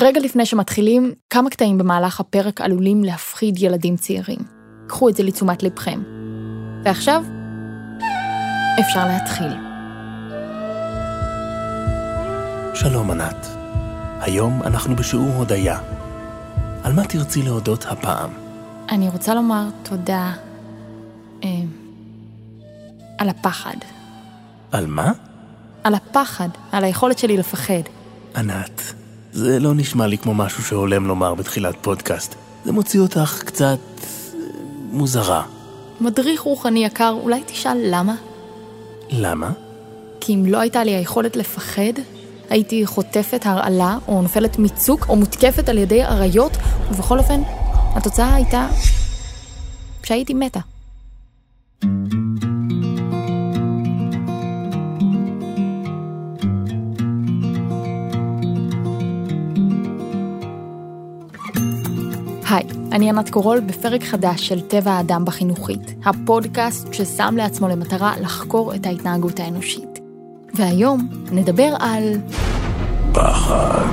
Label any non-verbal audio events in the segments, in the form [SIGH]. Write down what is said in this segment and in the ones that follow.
רגע לפני שמתחילים, כמה קטעים במהלך הפרק עלולים להפחיד ילדים צעירים. קחו את זה לתשומת לבכם. ועכשיו, אפשר להתחיל. שלום ענת. היום אנחנו בשיעור הודיה. על מה תרצי להודות הפעם? אני רוצה לומר תודה אה, על הפחד. על מה? על הפחד, על היכולת שלי לפחד. ענת, זה לא נשמע לי כמו משהו שהולם לומר בתחילת פודקאסט. זה מוציא אותך קצת... אה, מוזרה. מדריך רוחני יקר, אולי תשאל למה? למה? כי אם לא הייתה לי היכולת לפחד, הייתי חוטפת הרעלה, או נופלת מצוק, או מותקפת על ידי אריות, ובכל אופן, התוצאה הייתה שהייתי מתה. היי, אני ענת קורול בפרק חדש של טבע האדם בחינוכית, הפודקאסט ששם לעצמו למטרה לחקור את ההתנהגות האנושית. והיום נדבר על... פחד.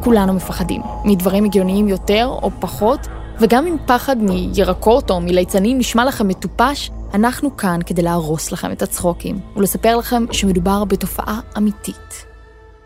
כולנו מפחדים, מדברים הגיוניים יותר או פחות, וגם אם פחד מירקות או מליצנים נשמע לכם מטופש, אנחנו כאן כדי להרוס לכם את הצחוקים, ולספר לכם שמדובר בתופעה אמיתית.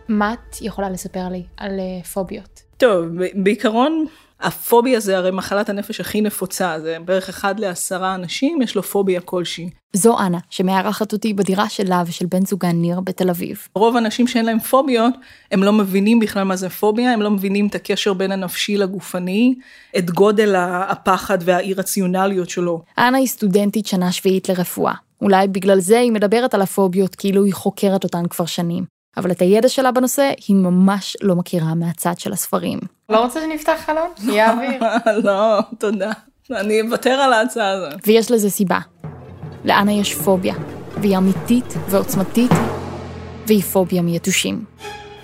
מה את יכולה לספר לי על אה, פוביות? טוב, בעיקרון, הפוביה זה הרי מחלת הנפש הכי נפוצה, זה בערך אחד לעשרה אנשים, יש לו פוביה כלשהי. זו אנה, שמארחת אותי בדירה שלה ושל בן זוגה ניר בתל אביב. רוב האנשים שאין להם פוביות, הם לא מבינים בכלל מה זה פוביה, הם לא מבינים את הקשר בין הנפשי לגופני, את גודל הפחד והאי-רציונליות שלו. אנה היא סטודנטית שנה שביעית לרפואה. אולי בגלל זה היא מדברת על הפוביות כאילו היא חוקרת אותן כבר שנים. אבל את הידע שלה בנושא היא ממש לא מכירה מהצד של הספרים. לא רוצה שנפתח חלון? שיהיה אוויר. [LAUGHS] לא, תודה. אני אוותר על ההצעה הזאת. ויש לזה סיבה. לאנה יש פוביה, והיא אמיתית ועוצמתית, והיא פוביה מיתושים.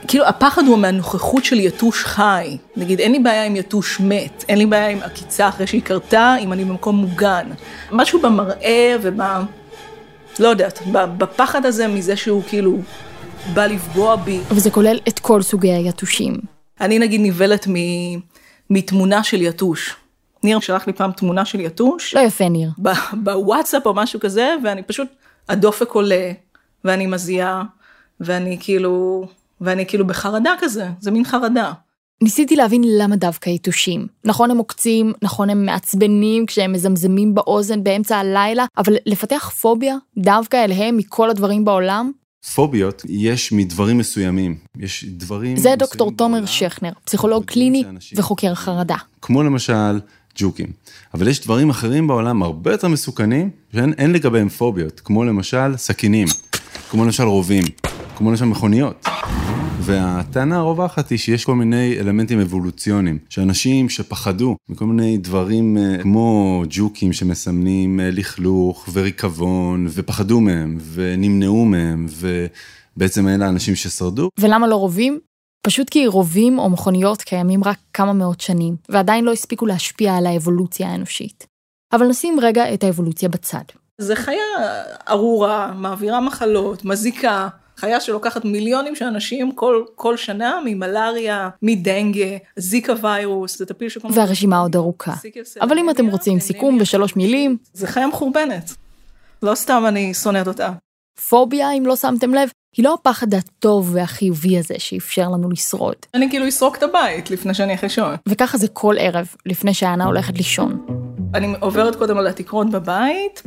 כאילו הפחד הוא מהנוכחות של יתוש חי. נגיד, אין לי בעיה עם יתוש מת, אין לי בעיה עם עקיצה אחרי שהיא קרתה, אם אני במקום מוגן. משהו במראה וב... לא יודעת, בפחד הזה מזה שהוא כאילו בא לפגוע בי. וזה כולל את כל סוגי היתושים. אני נגיד נבלת מ... מתמונה של יתוש. ניר שלח לי פעם תמונה של יתוש. לא יפה, ניר. ב- בוואטסאפ או משהו כזה, ואני פשוט, הדופק עולה, ואני מזיעה, ואני כאילו, ואני כאילו בחרדה כזה, זה מין חרדה. ניסיתי להבין למה דווקא יתושים. נכון הם עוקצים, נכון הם מעצבנים כשהם מזמזמים באוזן באמצע הלילה, אבל לפתח פוביה דווקא אליהם מכל הדברים בעולם? פוביות יש מדברים מסוימים, יש דברים... זה דוקטור תומר שכנר, פסיכולוג קליני וחוקר חרדה. כמו למשל ג'וקים. אבל יש דברים אחרים בעולם הרבה יותר מסוכנים, שאין אין לגביהם פוביות, כמו למשל סכינים, כמו למשל רובים, כמו למשל מכוניות. והטענה הרווחת היא שיש כל מיני אלמנטים אבולוציוניים, שאנשים שפחדו מכל מיני דברים אה, כמו ג'וקים שמסמנים אה, לכלוך וריקבון, ופחדו מהם, ונמנעו מהם, ובעצם אלה האנשים ששרדו, ולמה לא רובים? פשוט כי רובים או מכוניות קיימים רק כמה מאות שנים, ועדיין לא הספיקו להשפיע על האבולוציה האנושית. אבל נשים רגע את האבולוציה בצד. זה חיה ארורה, מעבירה מחלות, מזיקה, חיה שלוקחת מיליונים של אנשים כל, כל שנה ממלאריה, מדנגה, זיקה ויירוס, זה טפיל שכל... והרשימה עוד ארוכה. אבל אם אתם רוצים סיכום בשלוש מילים, זה חיה מחורבנת. לא סתם אני שונאת אותה. פוביה, אם לא שמתם לב, היא לא הפחד הטוב והחיובי הזה שאפשר לנו לשרוד. אני כאילו אסרוק את הבית לפני שאני אלך לישון. וככה זה כל ערב, לפני שאנה הולכת לישון. אני עוברת קודם על התקרות בבית,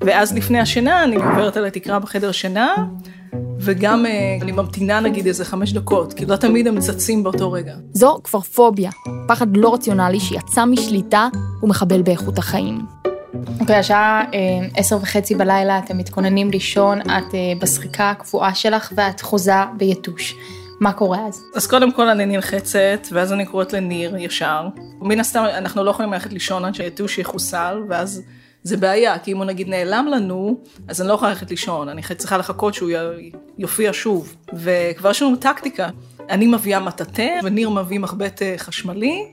ואז לפני השינה אני עוברת על התקרה בחדר שינה, וגם אה, אני ממתינה נגיד איזה חמש דקות, כי לא תמיד הם צצים באותו רגע. זו כבר פוביה, פחד לא רציונלי שיצא משליטה ומחבל באיכות החיים. אוקיי, השעה אה, עשר וחצי בלילה, אתם מתכוננים לישון, את אה, בשחיקה הקבועה שלך ואת חוזה ביתוש. מה קורה אז? אז קודם כל אני נלחצת, ואז אני קוראת לניר ישר. מן הסתם אנחנו לא יכולים ללכת לישון עד שהיתוש יחוסל, ואז זה בעיה, כי אם הוא נגיד נעלם לנו, אז אני לא יכולה ללכת לישון, אני צריכה לחכות שהוא י- יופיע שוב. וכבר יש לנו טקטיקה, אני מביאה מטאטא, וניר מביא מחבט אה, חשמלי,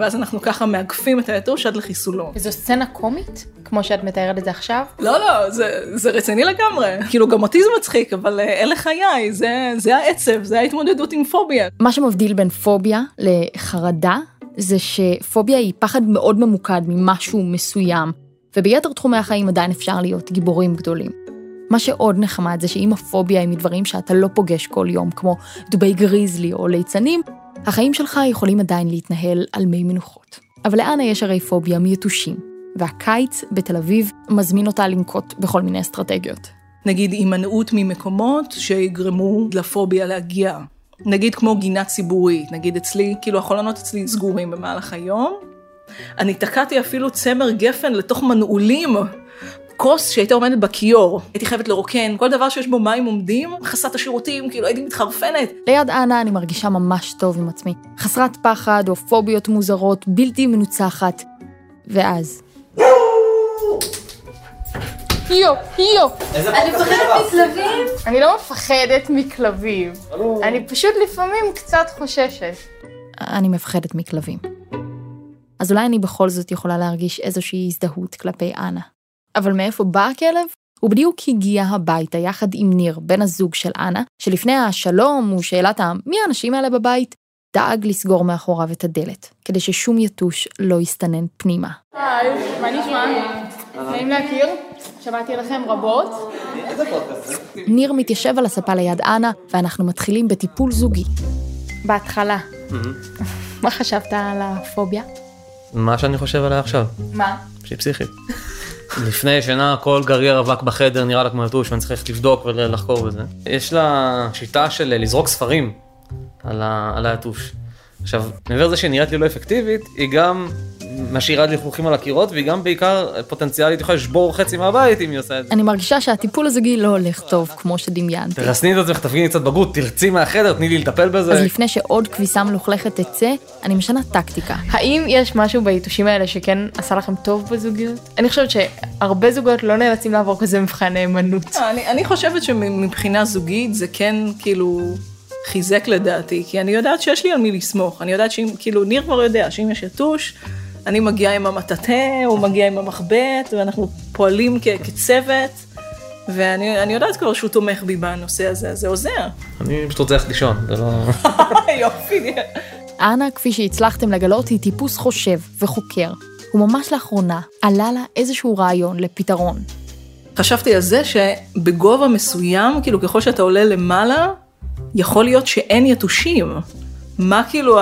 ואז אנחנו ככה מאגפים את היתוש עד לחיסולו. וזו סצנה קומית, כמו שאת מתארת את זה עכשיו? לא, לא, זה, זה רציני לגמרי. כאילו, גם אותי זה מצחיק, אבל אה, אלה חיי, זה, זה העצב, זה ההתמודדות עם פוביה. מה שמבדיל בין פוביה לחרדה, זה שפוביה היא פחד מאוד ממוקד ממשהו מסוים, וביתר תחומי החיים עדיין אפשר להיות גיבורים גדולים. מה שעוד נחמד זה שאם הפוביה היא מדברים שאתה לא פוגש כל יום, כמו דובי גריזלי או ליצנים, החיים שלך יכולים עדיין להתנהל על מי מנוחות. אבל לאנה יש הרי פוביה מיתושים, והקיץ בתל אביב מזמין אותה לנקוט בכל מיני אסטרטגיות. נגיד הימנעות ממקומות שיגרמו לפוביה להגיע. נגיד כמו גינה ציבורית, נגיד אצלי, כאילו החלונות אצלי סגורים במהלך היום. אני תקעתי אפילו צמר גפן לתוך מנעולים כוס שהייתה עומדת בכיור, הייתי חייבת לרוקן, כל דבר שיש בו מים עומדים, חסרת השירותים, כאילו הייתי מתחרפנת. ליד אנה אני מרגישה ממש טוב עם עצמי. חסרת פחד או פוביות מוזרות, בלתי מנוצחת. ואז... יו, יו. אני מפחדת מכלבים? אני לא מפחדת מכלבים. אני פשוט לפעמים קצת חוששת. אני מפחדת מכלבים. אז אולי אני בכל זאת יכולה להרגיש איזושהי הזדהות כלפי אנה. אבל מאיפה בא הכלב? הוא בדיוק הגיע הביתה יחד עם ניר, בן הזוג של אנה, שלפני השלום ושאלת מי האנשים האלה בבית, דאג לסגור מאחוריו את הדלת, כדי ששום יתוש לא יסתנן פנימה. היי, מה נשמע? נעים להכיר? שמעתי לכם רבות. ניר מתיישב על הספה ליד אנה, ואנחנו מתחילים בטיפול זוגי. בהתחלה. מה חשבת על הפוביה? מה שאני חושב עליה עכשיו, מה? שהיא פסיכית. לפני שינה כל גרגר אבק בחדר נראה לה כמו יתוש ואני צריך ללכת לבדוק ולחקור בזה. יש לה שיטה של לזרוק ספרים על, ה, על היתוש. עכשיו, מעבר לזה שהיא נראית לי לא אפקטיבית, היא גם משאירה לכלוכים על הקירות, והיא גם בעיקר פוטנציאלית יכולה לשבור חצי מהבית אם היא עושה את זה. אני מרגישה שהטיפול הזוגי לא הולך טוב כמו שדמיינתי. תרסני את עצמך, תפגיני קצת בגרות, תרצי מהחדר, תני לי לטפל אז בזה. לפני שעוד כביסה מלוכלכת תצא, אני משנה טקטיקה. האם יש משהו ביתושים האלה שכן עשה לכם טוב בזוגיות? אני חושבת שהרבה זוגות לא נאלצים לעבור כזה מבחן נאמנות. אני, אני חושבת שמבחינה זוגית זה כן כאילו חיזק לדעתי, כי אני יודעת שיש לי על מי לסמוך. אני יודעת שאם, כאילו, ניר כבר יודע שאם יש יתוש, אני מגיעה עם המטאטא, הוא מגיע עם המחבט, ואנחנו פועלים כ- כצוות, ואני אני יודעת כבר שהוא תומך בי בנושא הזה, זה עוזר. אני פשוט רוצה ללכת לישון, זה לא... [LAUGHS] יופי. אנה, כפי שהצלחתם לגלות, היא טיפוס חושב וחוקר. וממש לאחרונה עלה לה איזשהו רעיון לפתרון. חשבתי על זה שבגובה מסוים, כאילו ככל שאתה עולה למעלה, יכול להיות שאין יתושים. מה כאילו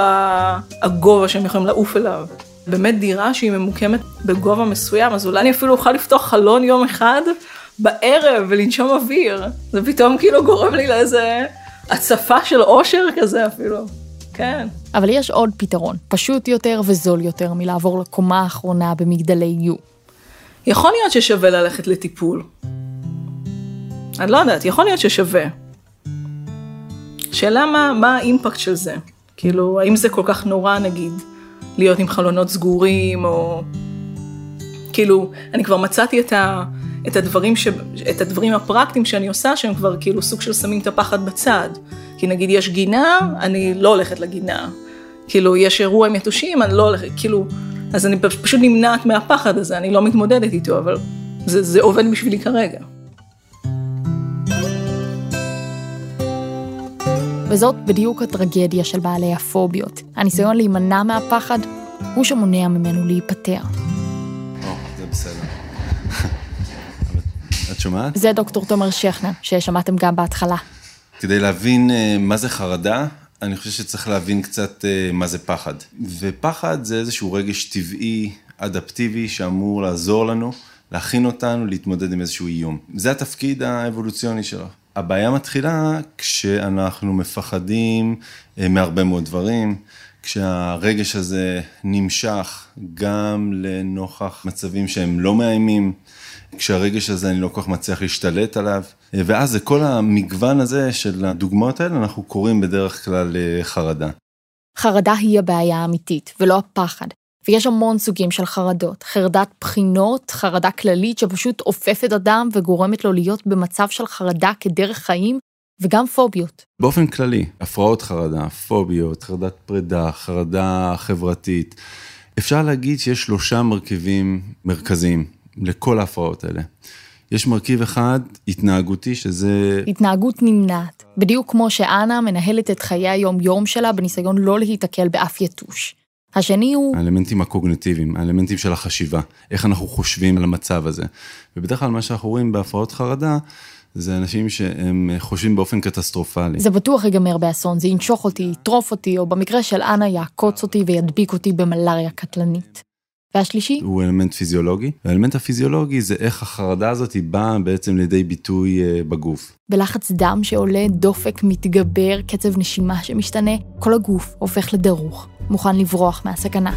הגובה שהם יכולים לעוף אליו? באמת דירה שהיא ממוקמת בגובה מסוים, אז אולי אני אפילו אוכל לפתוח חלון יום אחד בערב ולנשום אוויר. זה פתאום כאילו גורם לי לאיזה הצפה של אושר כזה אפילו. כן. אבל יש עוד פתרון, פשוט יותר וזול יותר מלעבור לקומה האחרונה במגדלי יו. יכול להיות ששווה ללכת לטיפול. אני לא יודעת, יכול להיות ששווה. שאלה מה, מה האימפקט של זה. כאילו, האם זה כל כך נורא, נגיד, להיות עם חלונות סגורים, או... כאילו, אני כבר מצאתי את, ה, את, הדברים ש, את הדברים הפרקטיים שאני עושה, שהם כבר כאילו סוג של שמים את הפחד בצד. כי נגיד יש גינה, אני לא הולכת לגינה. כאילו, יש אירוע עם יתושים, אני לא הולכת, כאילו, אז אני פשוט נמנעת מהפחד הזה, אני לא מתמודדת איתו, אבל זה, זה עובד בשבילי כרגע. וזאת בדיוק הטרגדיה של בעלי הפוביות. הניסיון להימנע מהפחד הוא שמונע ממנו להיפטר. או, זה בסדר. [LAUGHS] את שומעת? זה דוקטור תומר שכנר, ששמעתם גם בהתחלה. כדי להבין אה, מה זה חרדה, אני חושב שצריך להבין קצת אה, מה זה פחד. ופחד זה איזשהו רגש טבעי, אדפטיבי, שאמור לעזור לנו, להכין אותנו להתמודד עם איזשהו איום. זה התפקיד האבולוציוני שלו. הבעיה מתחילה כשאנחנו מפחדים אה, מהרבה מאוד דברים, כשהרגש הזה נמשך גם לנוכח מצבים שהם לא מאיימים, כשהרגש הזה אני לא כל כך מצליח להשתלט עליו, ואז זה כל המגוון הזה של הדוגמאות האלה, אנחנו קוראים בדרך כלל אה, חרדה. חרדה היא הבעיה האמיתית, ולא הפחד. ויש המון סוגים של חרדות. חרדת בחינות, חרדה כללית שפשוט אופפת אדם וגורמת לו להיות במצב של חרדה כדרך חיים, וגם פוביות. באופן כללי, הפרעות חרדה, פוביות, חרדת פרידה, חרדה חברתית. אפשר להגיד שיש שלושה מרכיבים מרכזיים לכל ההפרעות האלה. יש מרכיב אחד, התנהגותי, שזה... התנהגות נמנעת, בדיוק כמו שאנה מנהלת את חיי היום-יום שלה בניסיון לא להיתקל באף יתוש. השני הוא... האלמנטים הקוגנטיביים, האלמנטים של החשיבה, איך אנחנו חושבים על המצב הזה. ובדרך כלל מה שאנחנו רואים בהפרעות חרדה, זה אנשים שהם חושבים באופן קטסטרופלי. זה בטוח ייגמר באסון, זה ינשוך אותי, יטרוף אותי, או במקרה של אנה יעקוץ אותי וידביק אותי במלאריה קטלנית. והשלישי? הוא אלמנט פיזיולוגי. האלמנט הפיזיולוגי זה איך החרדה הזאת היא באה בעצם לידי ביטוי אה, בגוף. בלחץ דם שעולה, דופק מתגבר, קצב נשימה שמשתנה, כל הגוף הופך לדרוך, מוכן לברוח מהסכנה.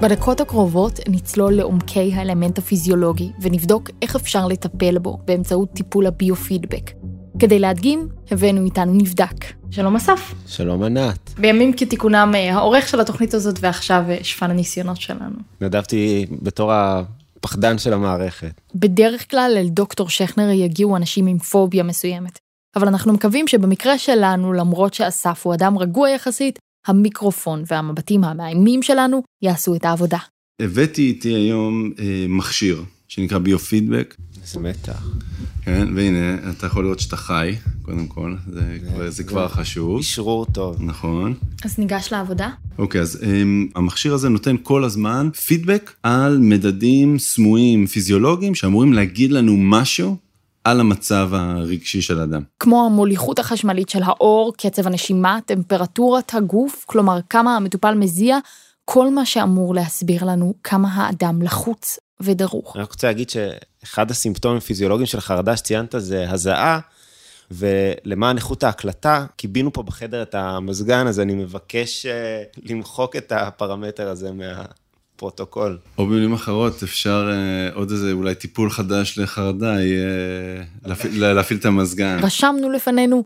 בדקות הקרובות נצלול לעומקי האלמנט הפיזיולוגי ונבדוק איך אפשר לטפל בו באמצעות טיפול הביו-פידבק. כדי להדגים, הבאנו איתנו נבדק. שלום אסף. שלום ענת. בימים כתיקונם אה, העורך של התוכנית הזאת ועכשיו אה, שפן הניסיונות שלנו. נדבתי בתור הפחדן של המערכת. בדרך כלל אל דוקטור שכנר יגיעו אנשים עם פוביה מסוימת. אבל אנחנו מקווים שבמקרה שלנו, למרות שאסף הוא אדם רגוע יחסית, המיקרופון והמבטים המאיימים שלנו יעשו את העבודה. הבאתי איתי היום אה, מכשיר שנקרא ביו-פידבק. איזה מתח. כן, והנה, אתה יכול לראות שאתה חי, קודם כל, זה, זה, כבר, זה כבר חשוב. אשרור טוב. נכון. אז ניגש לעבודה. אוקיי, אז um, המכשיר הזה נותן כל הזמן פידבק על מדדים סמויים פיזיולוגיים שאמורים להגיד לנו משהו על המצב הרגשי של אדם. כמו המוליכות החשמלית של האור, קצב הנשימה, טמפרטורת הגוף, כלומר כמה המטופל מזיע, כל מה שאמור להסביר לנו כמה האדם לחוץ ודרוך. אני רק רוצה להגיד שאחד הסימפטומים הפיזיולוגיים של חרדה שציינת זה הזעה, ולמען איכות ההקלטה, כיבינו פה בחדר את המזגן, אז אני מבקש אה, למחוק את הפרמטר הזה מה... פרוטוקול. או במילים אחרות, אפשר אה, עוד איזה אולי טיפול חדש לחרדה, יהיה להפעיל, [LAUGHS] להפעיל את המזגן. רשמנו לפנינו,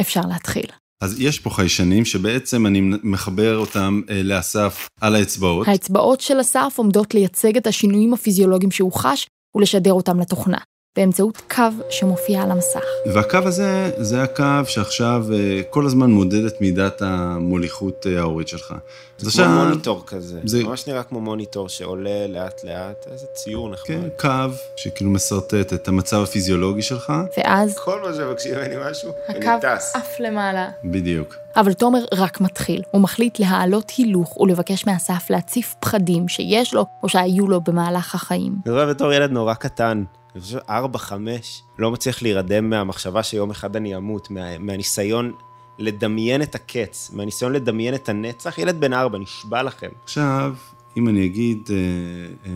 אפשר להתחיל. אז יש פה חיישנים שבעצם אני מחבר אותם אה, לאסף על האצבעות. האצבעות של אסף עומדות לייצג את השינויים הפיזיולוגיים שהוא חש ולשדר אותם לתוכנה. באמצעות קו שמופיע על המסך. והקו הזה, זה הקו שעכשיו אה, כל הזמן מודד את מידת המוליכות אה, ההורית שלך. זה כמו עכשיו, מוניטור כזה, זה ממש נראה כמו מוניטור שעולה לאט לאט, איזה ציור נחמד. כן, קו שכאילו משרטט את המצב הפיזיולוגי שלך. ואז... כל מה שמבקשים ממני משהו, אני טס. הקו עף למעלה. בדיוק. אבל תומר רק מתחיל, הוא מחליט להעלות הילוך ולבקש מאסף להציף פחדים שיש לו או שהיו לו במהלך החיים. אני רואה בתור ילד נורא קטן. אני חושב, ארבע, חמש, לא מצליח להירדם מהמחשבה שיום אחד אני אמות, מה, מהניסיון לדמיין את הקץ, מהניסיון לדמיין את הנצח. ילד בן ארבע, נשבע לכם. עכשיו, אם אני אגיד, אה,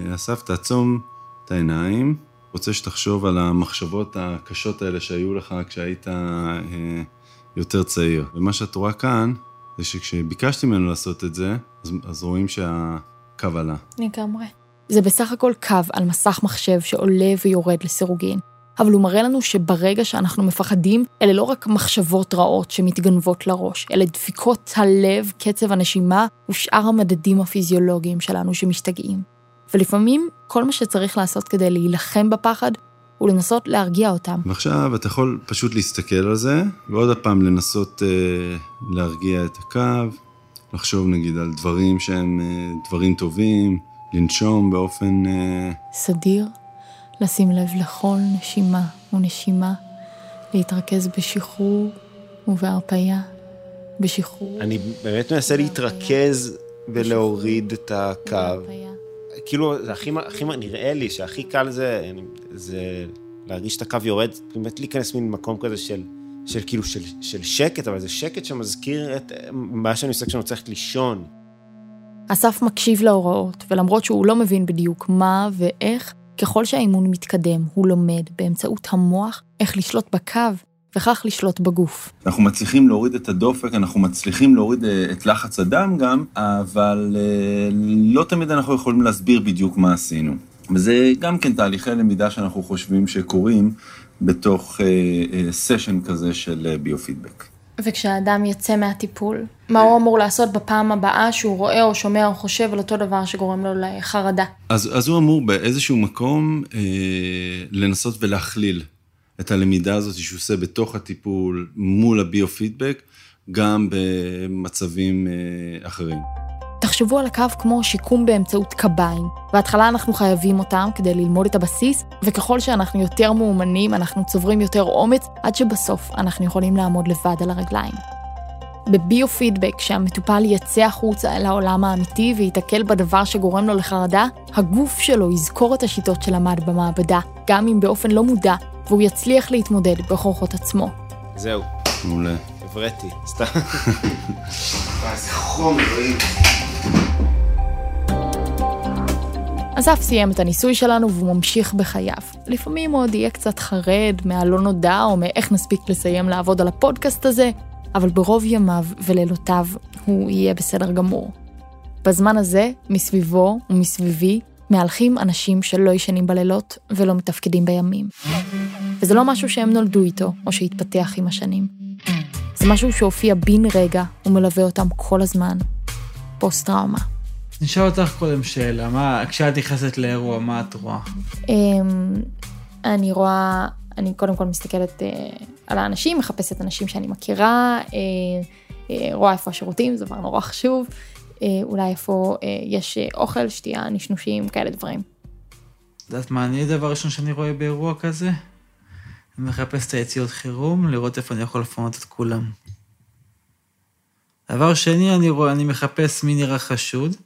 אה, אסף, תעצום את העיניים, רוצה שתחשוב על המחשבות הקשות האלה שהיו לך כשהיית אה, יותר צעיר. ומה שאת רואה כאן, זה שכשביקשתי ממנו לעשות את זה, אז, אז רואים שהקו עלה. לגמרי. זה בסך הכל קו על מסך מחשב שעולה ויורד לסירוגין. אבל הוא מראה לנו שברגע שאנחנו מפחדים, אלה לא רק מחשבות רעות שמתגנבות לראש, אלה דפיקות הלב, קצב הנשימה ושאר המדדים הפיזיולוגיים שלנו שמשתגעים. ולפעמים כל מה שצריך לעשות כדי להילחם בפחד הוא לנסות להרגיע אותם. ועכשיו אתה יכול פשוט להסתכל על זה, ועוד פעם לנסות אה, להרגיע את הקו, לחשוב נגיד על דברים שהם אה, דברים טובים, לנשום באופן... אה, סדיר, לשים לב לכל נשימה ונשימה, להתרכז בשחרור ובהרפייה, בשחרור. אני באמת מנסה להתרכז ולהוריד את הקו. כאילו, זה הכי, הכי, נראה לי שהכי קל זה, זה להרגיש את הקו יורד, באמת להיכנס מין מקום כזה של, של כאילו, של, של שקט, אבל זה שקט שמזכיר את מה שאני עושה כשאני רוצה ללכת לישון. אסף מקשיב להוראות, ולמרות שהוא לא מבין בדיוק מה ואיך, ככל שהאימון מתקדם, הוא לומד באמצעות המוח איך לשלוט בקו, וכך לשלוט בגוף. אנחנו מצליחים להוריד את הדופק, אנחנו מצליחים להוריד אה, את לחץ הדם גם, אבל אה, לא תמיד אנחנו יכולים להסביר בדיוק מה עשינו. וזה גם כן תהליכי למידה שאנחנו חושבים שקורים בתוך סשן אה, כזה של ביו-פידבק. וכשהאדם יצא מהטיפול, מה הוא אמור לעשות בפעם הבאה שהוא רואה או שומע או חושב על אותו דבר שגורם לו לחרדה? אז, אז הוא אמור באיזשהו מקום אה, לנסות ולהכליל את הלמידה הזאת שהוא עושה בתוך הטיפול מול הביו-פידבק, גם במצבים אה, אחרים. תחשבו על הקו כמו שיקום באמצעות קביים. בהתחלה אנחנו חייבים אותם כדי ללמוד את הבסיס, וככל שאנחנו יותר מאומנים, אנחנו צוברים יותר אומץ, עד שבסוף אנחנו יכולים לעמוד לבד על הרגליים. בביו-פידבק, כשהמטופל יצא החוצה אל העולם האמיתי וייתקל בדבר שגורם לו לחרדה, הגוף שלו יזכור את השיטות שלמד במעבדה, גם אם באופן לא מודע, והוא יצליח להתמודד בכוחות עצמו. זהו, מעולה. הבראתי, סתם. [LAUGHS] איזה חום, אלוהים. אסף סיים את הניסוי שלנו והוא ממשיך בחייו. לפעמים הוא עוד יהיה קצת חרד מהלא נודע או מאיך נספיק לסיים לעבוד על הפודקאסט הזה, אבל ברוב ימיו ולילותיו הוא יהיה בסדר גמור. בזמן הזה, מסביבו ומסביבי, מהלכים אנשים שלא ישנים בלילות ולא מתפקדים בימים. וזה לא משהו שהם נולדו איתו או שהתפתח עם השנים. זה משהו שהופיע בן רגע ומלווה אותם כל הזמן. פוסט-טראומה. נשאל אותך קודם שאלה, מה, כשאת נכנסת לאירוע, מה את רואה? אמ, אני רואה, אני קודם כל מסתכלת אה, על האנשים, מחפשת אנשים שאני מכירה, אה, אה, רואה איפה השירותים, זה דבר נורא חשוב, אולי איפה יש אוכל, שתייה, נשנושים, כאלה דברים. את יודעת מה אני הדבר הראשון שאני רואה באירוע כזה? אני מחפש את היציאות חירום, לראות איפה אני יכול לפנות את כולם. דבר שני, אני רואה, אני מחפש מי נראה חשוד.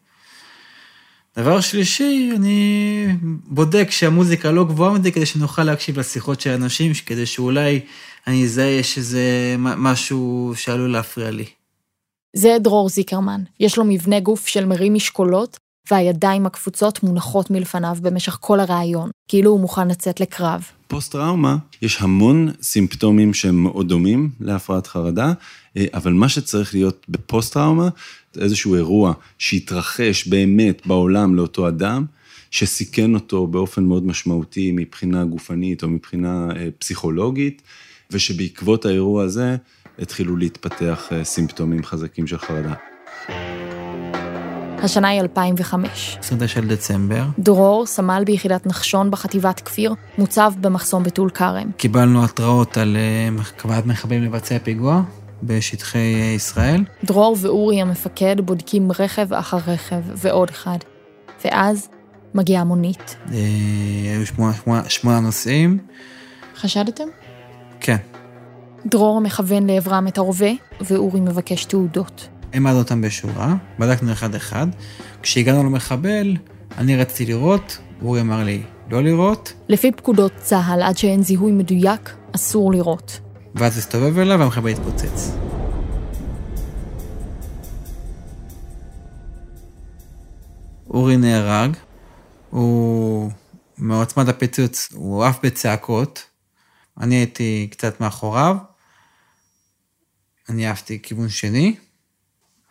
דבר שלישי, אני בודק שהמוזיקה לא גבוהה מדי כדי שנוכל להקשיב לשיחות של אנשים, כדי שאולי אני אזהה שזה משהו שעלול להפריע לי. זה דרור זיקרמן, יש לו מבנה גוף של מרים משקולות, והידיים הקפוצות מונחות מלפניו במשך כל הראיון, כאילו הוא מוכן לצאת לקרב. פוסט-טראומה, יש המון סימפטומים שהם מאוד דומים להפרעת חרדה, אה, אבל מה שצריך להיות בפוסט-טראומה, זה איזשהו אירוע שהתרחש באמת בעולם לאותו אדם, שסיכן אותו באופן מאוד משמעותי מבחינה גופנית או מבחינה אה, פסיכולוגית, ושבעקבות האירוע הזה התחילו להתפתח אה, סימפטומים חזקים של חרדה. השנה היא 2005. 29 דצמבר. דרור, סמל ביחידת נחשון בחטיבת כפיר, מוצב במחסום בטול כרם. קיבלנו התראות על אה, קבלת מחבלים לבצע פיגוע בשטחי אה, ישראל. דרור ואורי המפקד בודקים רכב אחר רכב ועוד אחד. ואז מגיעה מונית. אה, היו שמונה, שמונה, שמונה נוסעים. חשדתם? כן. דרור מכוון לעברם את הרובה, ואורי מבקש תעודות. העמדנו אותם בשורה, בדקנו אחד-אחד. כשהגענו למחבל, אני רציתי לראות, אורי אמר לי לא לראות, לפי פקודות צה"ל, עד שאין זיהוי מדויק, אסור לירות. ואז הסתובב אליו והמחבל התפוצץ. אורי נהרג, הוא מעוצמת הפיצוץ, הוא עף בצעקות, אני הייתי קצת מאחוריו, אני עפתי כיוון שני,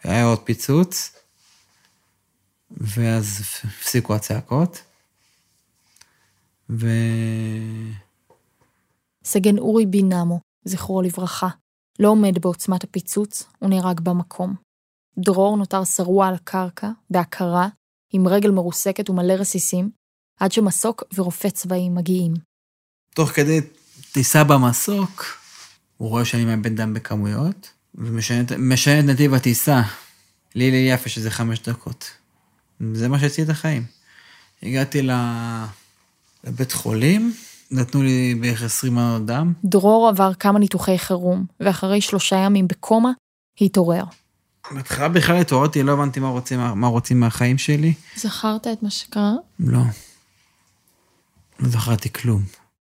היה עוד פיצוץ, ואז הפסיקו הצעקות, ו... סגן אורי בינמו, זכרו לברכה, לא עומד בעוצמת הפיצוץ, הוא נהרג במקום. דרור נותר שרוע על הקרקע, בהכרה, עם רגל מרוסקת ומלא רסיסים, עד שמסוק ורופא צבאי מגיעים. תוך כדי טיסה במסוק, הוא רואה שאני מאבד דם בכמויות, ומשנה את נתיב הטיסה. לי ליפה שזה חמש דקות. זה מה שהציל את החיים. הגעתי לבית חולים, נתנו לי בערך 20 מנות דם. דרור עבר כמה ניתוחי חירום, ואחרי שלושה ימים בקומה, התעורר. בהתחלה בכלל התעוררתי, לא הבנתי מה רוצים, מה רוצים מהחיים שלי. זכרת את מה שקרה? לא. לא זכרתי כלום.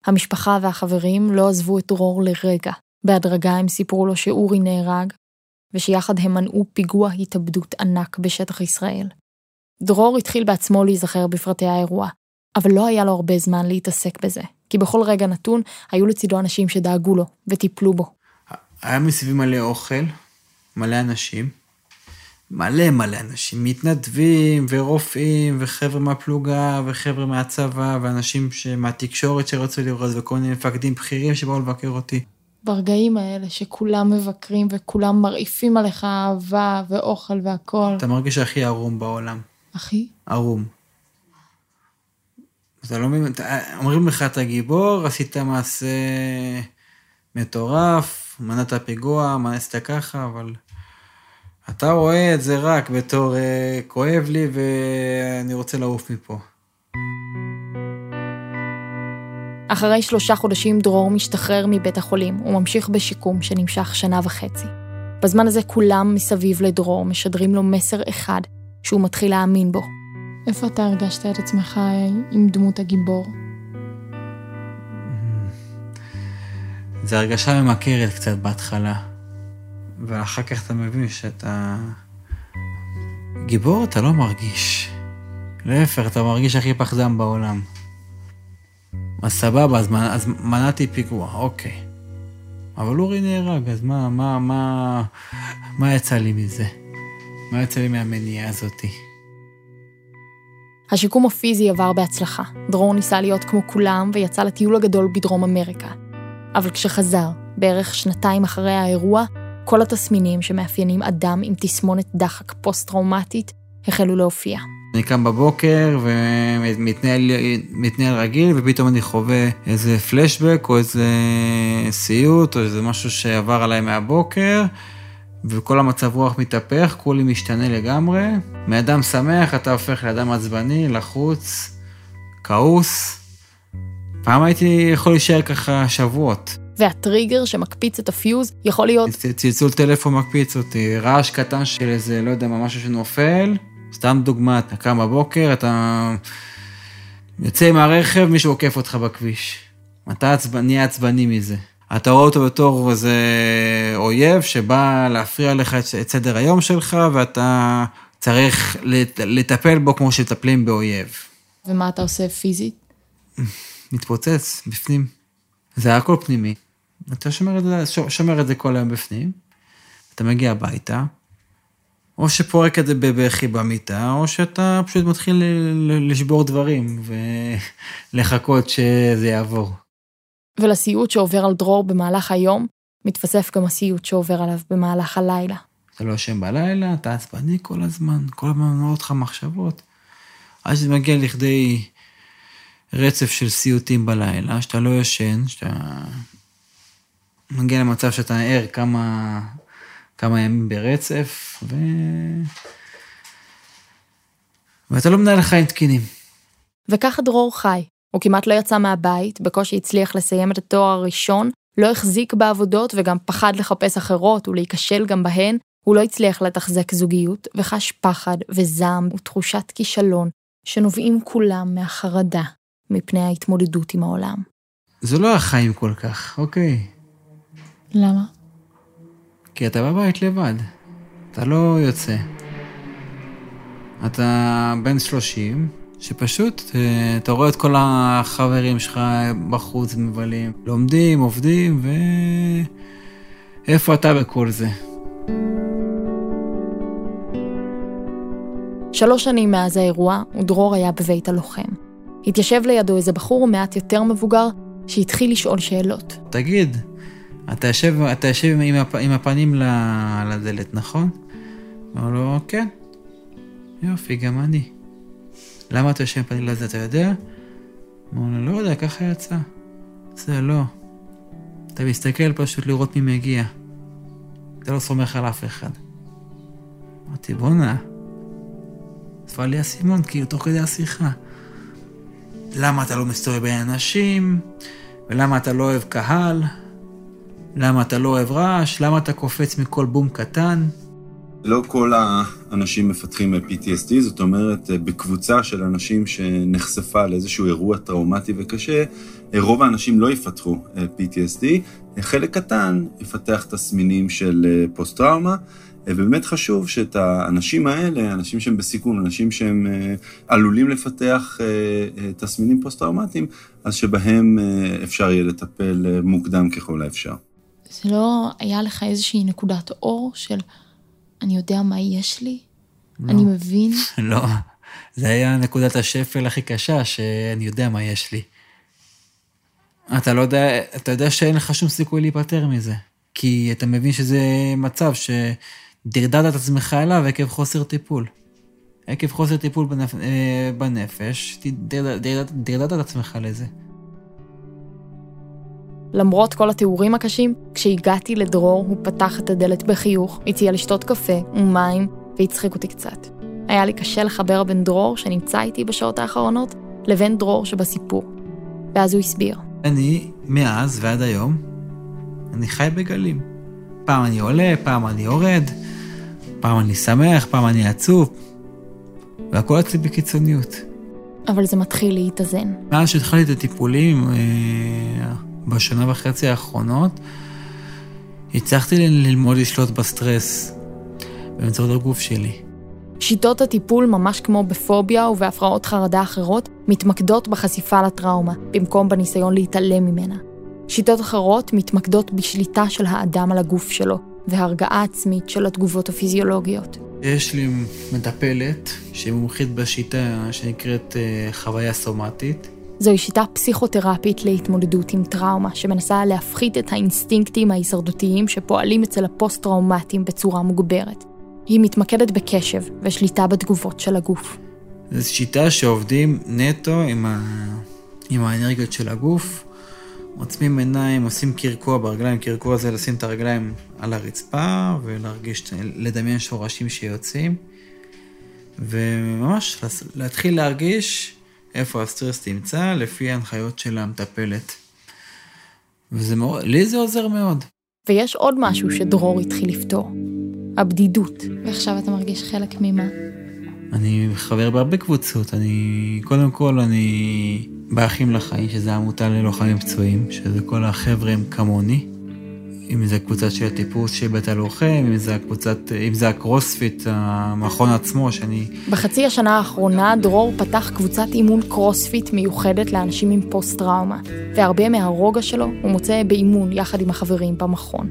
המשפחה והחברים לא עזבו את דרור לרגע. בהדרגה הם סיפרו לו שאורי נהרג, ושיחד הם מנעו פיגוע התאבדות ענק בשטח ישראל. דרור התחיל בעצמו להיזכר בפרטי האירוע, אבל לא היה לו הרבה זמן להתעסק בזה, כי בכל רגע נתון היו לצידו אנשים שדאגו לו וטיפלו בו. היה מסביבי מלא אוכל, מלא אנשים, מלא מלא אנשים, מתנדבים ורופאים וחבר'ה מהפלוגה וחבר'ה מהצבא ואנשים מהתקשורת שרצו לראות וכל מיני מפקדים בכירים שבאו לבקר אותי. ברגעים האלה שכולם מבקרים וכולם מרעיפים עליך אהבה ואוכל והכול. אתה מרגיש הכי ערום בעולם. אחי? ערום. אתה לא מבין, אומרים לך, אתה גיבור, עשית מעשה מטורף, מנעת פיגוע, עשית ככה, אבל אתה רואה את זה רק בתור אה, כואב לי ואני רוצה לעוף מפה. אחרי שלושה חודשים דרור משתחרר מבית החולים וממשיך בשיקום שנמשך שנה וחצי. בזמן הזה כולם מסביב לדרור משדרים לו מסר אחד שהוא מתחיל להאמין בו. איפה אתה הרגשת את עצמך עם דמות הגיבור? זו הרגשה ממכרת קצת בהתחלה, ואחר כך אתה מבין שאתה... גיבור אתה לא מרגיש. להפך, אתה מרגיש הכי פחדן בעולם. אז סבבה, אז, אז מנעתי פיגוע, אוקיי. אבל אורי נהרג, אז מה, מה, מה, מה יצא לי מזה? מה יצא לי מהמניעה הזאתי? השיקום הפיזי עבר בהצלחה. דרור ניסה להיות כמו כולם ויצא לטיול הגדול בדרום אמריקה. אבל כשחזר, בערך שנתיים אחרי האירוע, כל התסמינים שמאפיינים אדם עם תסמונת דחק פוסט-טראומטית החלו להופיע. אני קם בבוקר ומתנהל מתנהל רגיל, ופתאום אני חווה איזה פלשבק או איזה סיוט או איזה משהו שעבר עליי מהבוקר, וכל המצב רוח מתהפך, כולי משתנה לגמרי. מאדם שמח אתה הופך לאדם עצבני, לחוץ, כעוס. פעם הייתי יכול להישאר ככה שבועות. והטריגר שמקפיץ את הפיוז יכול להיות צלצול טלפון מקפיץ אותי, רעש קטן של איזה, לא יודע מה, משהו שנופל. סתם דוגמה, אתה קם בבוקר, אתה יוצא מהרכב, מישהו עוקף אותך בכביש. אתה עצבני, נהיה עצבני מזה. אתה רואה אותו בתור איזה אויב שבא להפריע לך את, את סדר היום שלך, ואתה צריך לט, לטפל בו כמו שמטפלים באויב. ומה אתה עושה פיזית? מתפוצץ בפנים. זה הכל פנימי. אתה שומר את זה, שומר את זה כל היום בפנים, אתה מגיע הביתה, או שפורק את זה בבכי במיטה, או שאתה פשוט מתחיל לשבור דברים ולחכות שזה יעבור. ולסיוט שעובר על דרור במהלך היום, מתווסף גם הסיוט שעובר עליו במהלך הלילה. אתה לא ישן בלילה, אתה עצבני כל הזמן, כל הזמן עונות אותך מחשבות. עד שזה מגיע לכדי רצף של סיוטים בלילה, שאתה לא ישן, שאתה מגיע למצב שאתה ער כמה, כמה ימים ברצף, ו... ואתה לא מנהל חיים תקינים. וככה דרור חי. הוא כמעט לא יצא מהבית, בקושי הצליח לסיים את התואר הראשון, לא החזיק בעבודות וגם פחד לחפש אחרות ולהיכשל גם בהן, הוא לא הצליח לתחזק זוגיות, וחש פחד וזעם ותחושת כישלון, שנובעים כולם מהחרדה מפני ההתמודדות עם העולם. זה לא החיים כל כך, אוקיי. למה? כי אתה בבית לבד, אתה לא יוצא. אתה בן 30, שפשוט אה, אתה רואה את כל החברים שלך בחוץ מבלים, לומדים, עובדים, ו... איפה אתה בכל זה? שלוש שנים מאז האירוע, ודרור היה בבית הלוחם. התיישב לידו איזה בחור מעט יותר מבוגר, שהתחיל לשאול שאלות. תגיד, אתה יושב, אתה יושב עם, הפ, עם הפנים לדלת, נכון? אמר לו, כן. יופי, גם אני. למה אתה יושב עם הפנים לדלת, אתה יודע? אמר לו, לא יודע, ככה יצא. זה לא. אתה מסתכל פשוט לראות מי מגיע. אתה לא סומך על אף אחד. אמרתי, בואנה. נפל לי האסימון, כאילו, תוך כדי השיחה. למה אתה לא מסתובב בין אנשים? ולמה אתה לא אוהב קהל? למה אתה לא אוהב רעש? למה אתה קופץ מכל בום קטן? לא כל האנשים מפתחים PTSD, זאת אומרת, בקבוצה של אנשים שנחשפה לאיזשהו אירוע טראומטי וקשה, רוב האנשים לא יפתחו PTSD, חלק קטן יפתח תסמינים של פוסט-טראומה, ובאמת חשוב שאת האנשים האלה, אנשים שהם בסיכון, אנשים שהם עלולים לפתח תסמינים פוסט-טראומטיים, אז שבהם אפשר יהיה לטפל מוקדם ככל האפשר. זה לא היה לך איזושהי נקודת אור של אני יודע מה יש לי? לא. אני מבין? [LAUGHS] לא, זה היה נקודת השפל הכי קשה, שאני יודע מה יש לי. אתה לא יודע, אתה יודע שאין לך שום סיכוי להיפטר מזה. כי אתה מבין שזה מצב שדרדרת את עצמך אליו עקב חוסר טיפול. עקב חוסר טיפול בנפ... אה, בנפש, דרדרת את עצמך לזה. למרות כל התיאורים הקשים, כשהגעתי לדרור הוא פתח את הדלת בחיוך, הציע לשתות קפה ומים והצחיק אותי קצת. היה לי קשה לחבר בין דרור שנמצא איתי בשעות האחרונות לבין דרור שבסיפור. ואז הוא הסביר. אני, מאז ועד היום, אני חי בגלים. פעם אני עולה, פעם אני יורד, פעם אני שמח, פעם אני עצוב, והכל אצלי בקיצוניות. אבל זה מתחיל להתאזן. מאז שהתחלתי את הטיפולים, אה, בשנה וחצי האחרונות, הצלחתי ללמוד לשלוט בסטרס באמצעות הגוף שלי. שיטות הטיפול, ממש כמו בפוביה ובהפרעות חרדה אחרות, מתמקדות בחשיפה לטראומה, במקום בניסיון להתעלם ממנה. שיטות אחרות מתמקדות בשליטה של האדם על הגוף שלו, והרגעה עצמית של התגובות הפיזיולוגיות. יש לי מטפלת שהיא מומחית בשיטה שנקראת אה, חוויה סומטית. זוהי שיטה פסיכותרפית להתמודדות עם טראומה, שמנסה להפחית את האינסטינקטים ההישרדותיים שפועלים אצל הפוסט-טראומטיים בצורה מוגברת. היא מתמקדת בקשב ושליטה בתגובות של הגוף. זו שיטה שעובדים נטו עם, ה... עם האנרגיות של הגוף, עוצמים עיניים, עושים קרקוע ברגליים, קרקוע זה לשים את הרגליים על הרצפה ולהרגיש, לדמיין שורשים שיוצאים, וממש להתחיל להרגיש איפה הסטרס נמצא, לפי ההנחיות של המטפלת. וזה מאוד, לי זה עוזר מאוד. ויש עוד משהו שדרור התחיל לפתור, הבדידות. ועכשיו אתה מרגיש חלק ממה? אני חבר בהרבה קבוצות, אני, קודם כל אני באחים לחיים, שזה עמותה ללוחמים פצועים, שזה כל החבר'ה הם כמוני. אם זה קבוצה של הטיפוס של בית הלוחם, אם זה הקבוצת, אם זה הקרוספיט, המכון עצמו, שאני... בחצי השנה האחרונה דרור פתח קבוצת אימון קרוספיט מיוחדת לאנשים עם פוסט-טראומה, והרבה מהרוגע שלו הוא מוצא באימון יחד עם החברים במכון.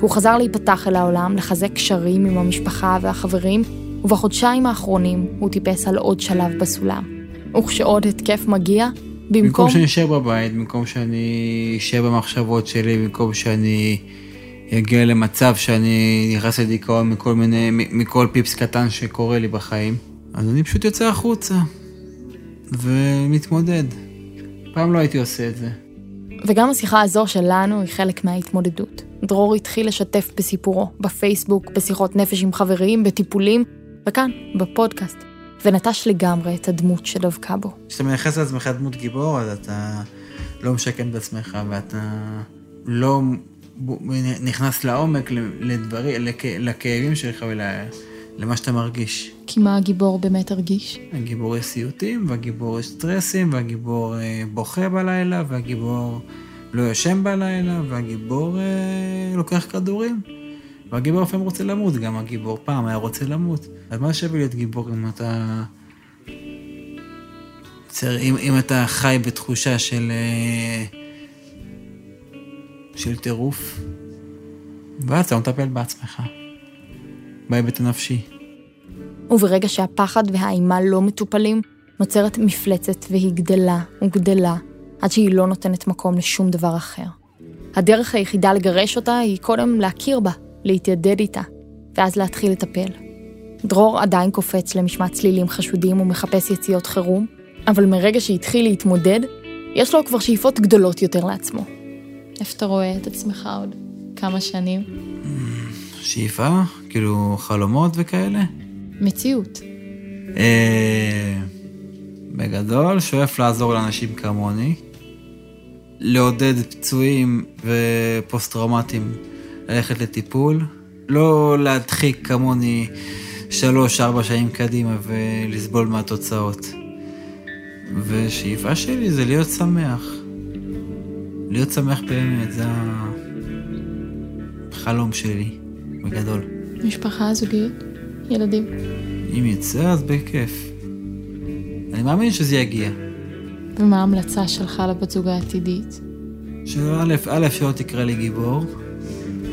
הוא חזר להיפתח אל העולם, לחזק קשרים עם המשפחה והחברים, ובחודשיים האחרונים הוא טיפס על עוד שלב בסולם. וכשעוד התקף מגיע, במקום... במקום שאני אשאר בבית, במקום שאני אשאר במחשבות שלי, במקום שאני אגיע למצב שאני נכנס לדיכאון מכל מיני, מכל פיפס קטן שקורה לי בחיים, אז אני פשוט יוצא החוצה ומתמודד. פעם לא הייתי עושה את זה. וגם השיחה הזו שלנו היא חלק מההתמודדות. דרור התחיל לשתף בסיפורו, בפייסבוק, בשיחות נפש עם חברים, בטיפולים, וכאן, בפודקאסט. ונטש לגמרי את הדמות שדבקה בו. כשאתה מייחס לעצמך דמות גיבור, אז אתה לא משקם את עצמך, ואתה לא נכנס לעומק לדברים, לכ... לכאבים שלך ולמה שאתה מרגיש. כי מה הגיבור באמת הרגיש? הגיבור יש סיוטים, והגיבור יש סטרסים, והגיבור אה, בוכה בלילה, והגיבור לא יושן בלילה, והגיבור אה, לוקח כדורים. והגיבור לפעמים רוצה למות, גם הגיבור פעם היה רוצה למות. אז מה שווה להיות גיבור אם אתה... אם, אם אתה חי בתחושה של... אה, של טירוף, ואז אתה לא מטפל בעצמך, בהיבט הנפשי. וברגע שהפחד והאימה לא מטופלים, נוצרת מפלצת והיא גדלה וגדלה, עד שהיא לא נותנת מקום לשום דבר אחר. הדרך היחידה לגרש אותה היא קודם להכיר בה, להתיידד איתה, ואז להתחיל לטפל. דרור עדיין קופץ למשמע צלילים חשודים ומחפש יציאות חירום, אבל מרגע שהתחיל להתמודד, יש לו כבר שאיפות גדולות יותר לעצמו. איפה אתה רואה את עצמך עוד כמה שנים? שאיפה? כאילו חלומות וכאלה? מציאות. אה, בגדול, שואף לעזור לאנשים כמוני, לעודד פצועים ופוסט-טראומטיים ללכת לטיפול, לא להדחיק כמוני שלוש-ארבע שנים קדימה ולסבול מהתוצאות. ושאיפה שלי זה להיות שמח. להיות שמח באמת, זה החלום שלי, בגדול. משפחה, זוגיות, ילדים. אם יצא, אז בכיף. אני מאמין שזה יגיע. ומה ההמלצה שלך לבת זוג העתידית? שא', א', שלא תקרא לי גיבור,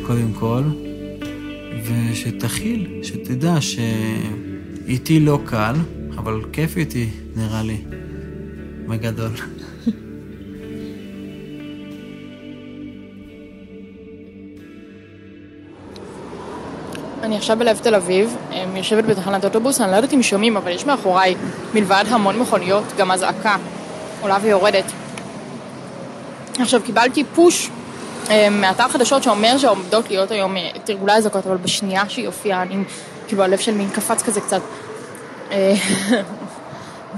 קודם כל, ושתכיל, שתדע שאיתי לא קל, אבל כיף איתי, נראה לי, בגדול. [LAUGHS] אני עכשיו בלב תל אביב, אמ, יושבת בתחנת אוטובוס, אני לא יודעת אם שומעים, אבל יש מאחוריי, מלבד המון מכוניות, גם אזעקה עולה ויורדת. עכשיו, קיבלתי פוש מאתר חדשות שאומר שעומדות להיות היום אה, תרגולי אזעקות, אבל בשנייה שהיא הופיעה, אני, כאילו הלב של מין קפץ כזה קצת. אה,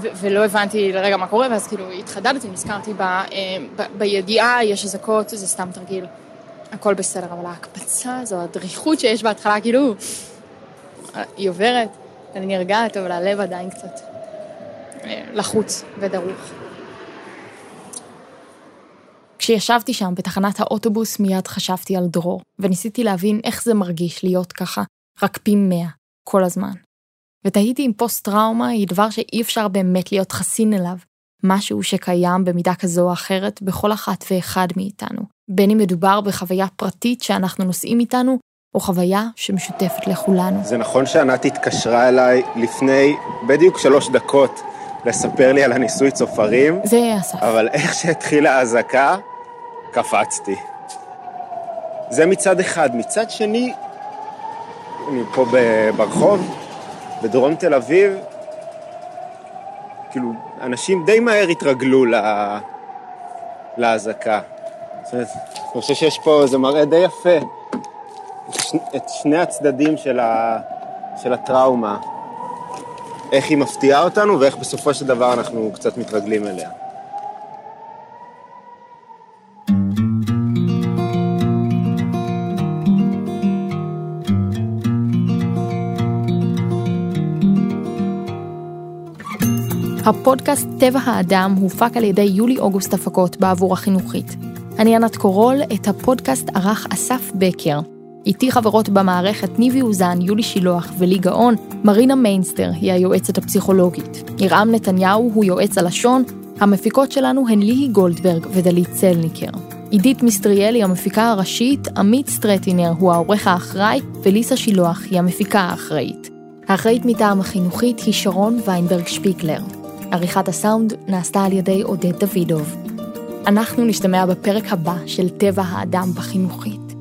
[LAUGHS] ולא הבנתי לרגע מה קורה, ואז כאילו התחדדתי, נזכרתי אה, בידיעה, יש אזעקות, זה סתם תרגיל. הכל בסדר, אבל ההקפצה הזו, הדריכות שיש בהתחלה, כאילו, היא עוברת, אני נרגעת, אבל הלב עדיין קצת לחוץ ודרוך. כשישבתי שם בתחנת האוטובוס מיד חשבתי על דרור, וניסיתי להבין איך זה מרגיש להיות ככה, רק פי מאה, כל הזמן. ותהיתי אם פוסט-טראומה היא דבר שאי אפשר באמת להיות חסין אליו, משהו שקיים במידה כזו או אחרת בכל אחת ואחד מאיתנו, בין אם מדובר בחוויה פרטית שאנחנו נושאים איתנו, או חוויה שמשותפת לכולנו. זה נכון שענת התקשרה אליי לפני בדיוק שלוש דקות לספר לי על הניסוי צופרים, זה אסף. אבל איך שהתחילה האזעקה, קפצתי. זה מצד אחד. מצד שני, אני פה ברחוב, בדרום תל אביב, כאילו, אנשים די מהר התרגלו לאזעקה. אני חושב שיש פה, זה מראה די יפה, את שני הצדדים של, ה, של הטראומה. איך היא מפתיעה אותנו ואיך בסופו של דבר אנחנו קצת מתרגלים אליה. הפודקאסט טבע האדם הופק על ידי יולי-אוגוסט הפקות בעבור החינוכית. אני ענת קורול, את הפודקאסט ערך אסף בקר. איתי חברות במערכת ניבי אוזן, יולי שילוח ולי גאון, מרינה מיינסטר היא היועצת הפסיכולוגית. ירעם נתניהו הוא יועץ הלשון, המפיקות שלנו הן ליהי גולדברג ודלית צלניקר. עידית מיסטריאל היא המפיקה הראשית, עמית סטרטינר הוא העורך האחראי, וליסה שילוח היא המפיקה האחראית. האחראית מטעם החינוכית היא שרון ויינברג שפיגלר. עריכת הסאונד נעשתה על ידי עודד דוידוב. אנחנו נשתמע בפרק הבא של טבע האדם בחינוכית.